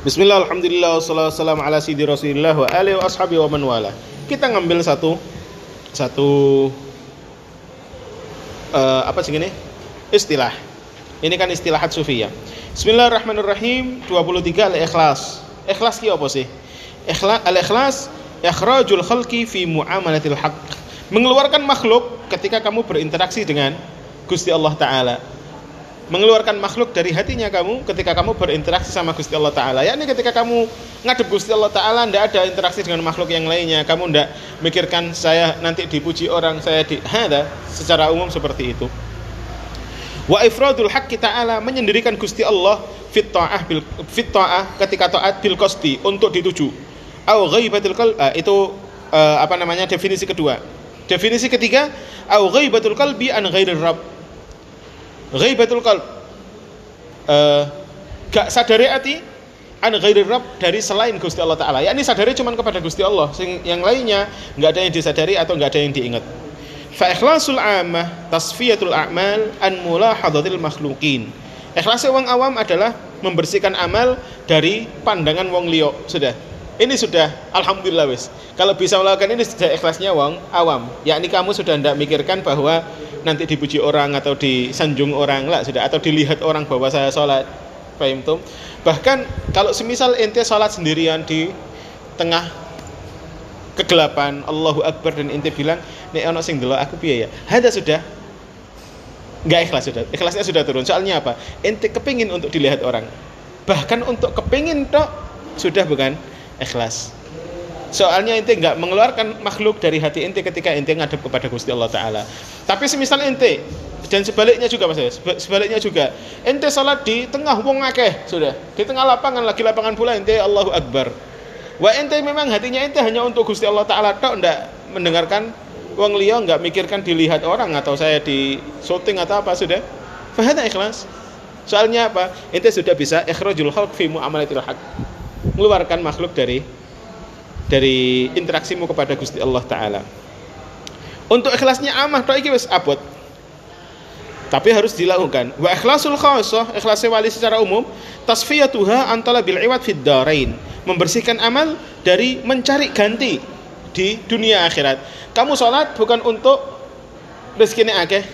Bismillah, alhamdulillah, wassalamu ala sidi rasulillah wa alihi wa ashabi wa man wala. Kita ngambil satu satu uh, apa sih ini? Istilah. Ini kan istilah sufiyah. Bismillahirrahmanirrahim 23 al-ikhlas. Ikhlas ki apa sih? Ikhlas al-ikhlas ikhrajul khalqi fi muamalatil haqq. Mengeluarkan makhluk ketika kamu berinteraksi dengan Gusti Allah taala mengeluarkan makhluk dari hatinya kamu ketika kamu berinteraksi sama Gusti Allah Ta'ala. Yakni ketika kamu ngadep Gusti Allah Ta'ala tidak ada interaksi dengan makhluk yang lainnya. Kamu tidak mikirkan saya nanti dipuji orang saya di ada secara umum seperti itu. Wa ifradul haqqi ta'ala menyendirikan Gusti Allah fit ta'ah bil fit ta'ah ketika taat bil qasdi untuk dituju. Au ghaibatul qalb uh, itu uh, apa namanya definisi kedua. Definisi ketiga au ghaibatul qalbi an ghairir rabb ghaibatul qalb. Uh, gak sadari hati an ghairir rabb dari selain Gusti Allah taala. Yakni sadari cuma kepada Gusti Allah. Sing yang lainnya nggak ada yang disadari atau nggak ada yang diingat. Fa ikhlasul amah tasfiyatul a'mal an mulahadatil makhluqin. Ikhlas wong awam adalah membersihkan amal dari pandangan wong liya. Sudah ini sudah alhamdulillah wis. Kalau bisa melakukan ini sudah ikhlasnya wong awam. Yakni kamu sudah tidak mikirkan bahwa nanti dipuji orang atau disanjung orang lah sudah atau dilihat orang bahwa saya sholat. Paham? Bahkan kalau semisal ente sholat sendirian di tengah kegelapan Allahu Akbar dan ente bilang nek ono sing delok aku piye ya. Hada sudah nggak ikhlas sudah. Ikhlasnya sudah turun. Soalnya apa? Ente kepingin untuk dilihat orang. Bahkan untuk kepingin tok sudah bukan ikhlas. Soalnya ente nggak mengeluarkan makhluk dari hati ente ketika ente ngadep kepada Gusti Allah Taala. Tapi semisal ente dan sebaliknya juga mas sebaliknya juga ente salat di tengah wong akeh sudah di tengah lapangan lagi lapangan pula ente Allahu Akbar. Wah ente memang hatinya ente hanya untuk Gusti Allah Taala tok ndak mendengarkan wong liya nggak mikirkan dilihat orang atau saya di syuting atau apa sudah. Fahada ikhlas. Soalnya apa? Ente sudah bisa ikhrajul khalq fi muamalatil haq mengeluarkan makhluk dari dari interaksimu kepada Gusti Allah taala. Untuk ikhlasnya amah tok iki wis abot. Tapi harus dilakukan. Wa ikhlasul khassah, ikhlas wali secara umum, tasfiyatuha antala bil iwad fid darain. Membersihkan amal dari mencari ganti di dunia akhirat. Kamu sholat bukan untuk rezeki akeh.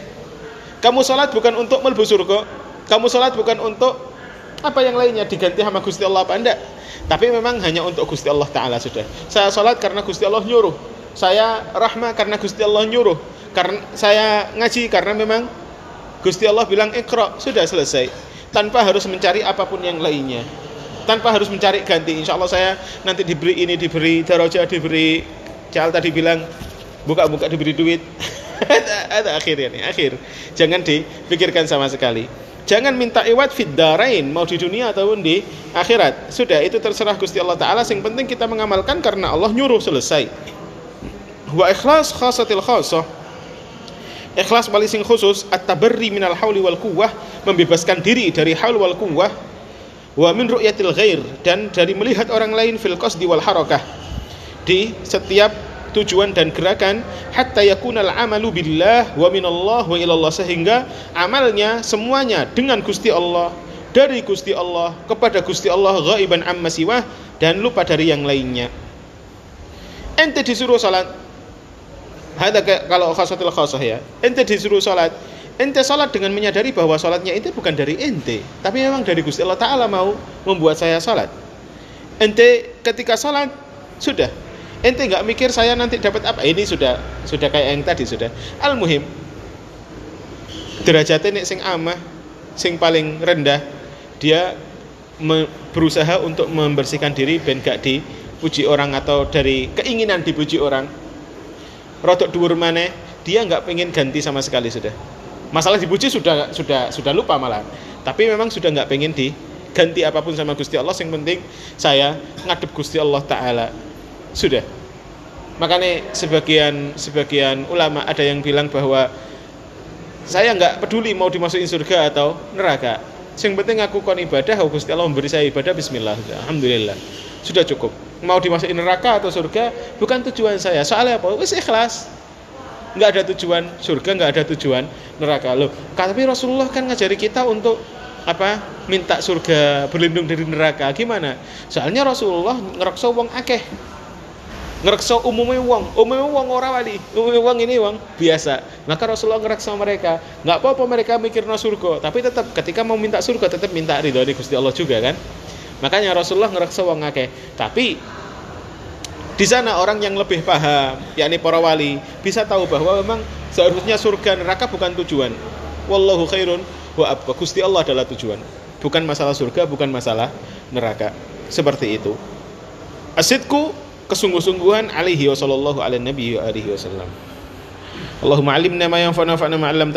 Kamu sholat bukan untuk melbu surga. Kamu sholat bukan untuk apa yang lainnya diganti sama Gusti Allah apa enggak? Tapi memang hanya untuk Gusti Allah Ta'ala sudah. Saya sholat karena Gusti Allah nyuruh. Saya rahmah karena Gusti Allah nyuruh. Karena saya ngaji karena memang Gusti Allah bilang ikra. Sudah selesai. Tanpa harus mencari apa pun yang lainnya. Tanpa harus mencari ganti. Insya Allah saya nanti diberi ini, diberi daroja, diberi Cal tadi bilang buka-buka diberi duit. ada akhirnya nih, akhir. Jangan dipikirkan sama sekali. Jangan minta iwat fid darain mau di dunia ataupun di akhirat. Sudah itu terserah Gusti Allah taala. Yang penting kita mengamalkan karena Allah nyuruh selesai. Wa ikhlas khasatil khasah. Ikhlas paling sing khusus at-tabarri minal hauli wal quwwah, membebaskan diri dari haul wal quwwah wa min ru'yatil ghair dan dari melihat orang lain fil qasdi wal harakah. Di setiap tujuan dan gerakan hatta yakunal amalu billah wa minallah wa ilallah sehingga amalnya semuanya dengan Gusti Allah dari Gusti Allah kepada Gusti Allah ghaiban amma siwah dan lupa dari yang lainnya. Ente disuruh salat. Ada kalau khasatil khasah ya. Ente disuruh salat. Ente salat dengan menyadari bahwa salatnya ente bukan dari ente tapi memang dari Gusti Allah taala mau membuat saya salat. Ente ketika salat sudah ente nggak mikir saya nanti dapat apa? Ini sudah sudah kayak yang tadi sudah. Al muhim derajatnya nek sing amah sing paling rendah dia berusaha untuk membersihkan diri ben gak dipuji orang atau dari keinginan dipuji orang. Rodok dhuwur maneh dia nggak pengen ganti sama sekali sudah. Masalah dipuji sudah sudah sudah lupa malah. Tapi memang sudah nggak pengen diganti apa pun sama Gusti Allah. Yang penting saya ngadep Gusti Allah Ta'ala sudah. Makanya sebagian sebagian ulama ada yang bilang bahwa saya nggak peduli mau dimasukin surga atau neraka. Yang penting aku kon ibadah oh Gusti Allah memberi saya ibadah Bismillah. Alhamdulillah. Sudah cukup. Mau dimasukin neraka atau surga bukan tujuan saya. Soalnya apa? Wis ikhlas. Nggak ada tujuan surga nggak ada tujuan neraka. Loh tapi Rasulullah kan ngajari kita untuk apa minta surga berlindung dari neraka. Gimana? Soalnya Rasulullah ngerekso wong akeh ngerekso umumnya wong umumnya wong ora wali umumnya wong ini wong biasa maka Rasulullah ngerekso mereka nggak apa-apa mereka mikir no surga tapi tetap ketika mau minta surga tetap minta ridho dari Gusti Allah juga kan makanya Rasulullah ngerekso wong akeh tapi di sana orang yang lebih paham, yakni para wali, bisa tahu bahwa memang seharusnya surga neraka bukan tujuan. Wallahu khairun wa abqa. Gusti Allah adalah tujuan. Bukan masalah surga, bukan masalah neraka. Seperti itu. Asidku kesungguh-sungguhan alaihi wa sallallahu ala nabi wa alihi wasallam. Allahumma alimna ma yanfa'una fa'na ma 'allamtana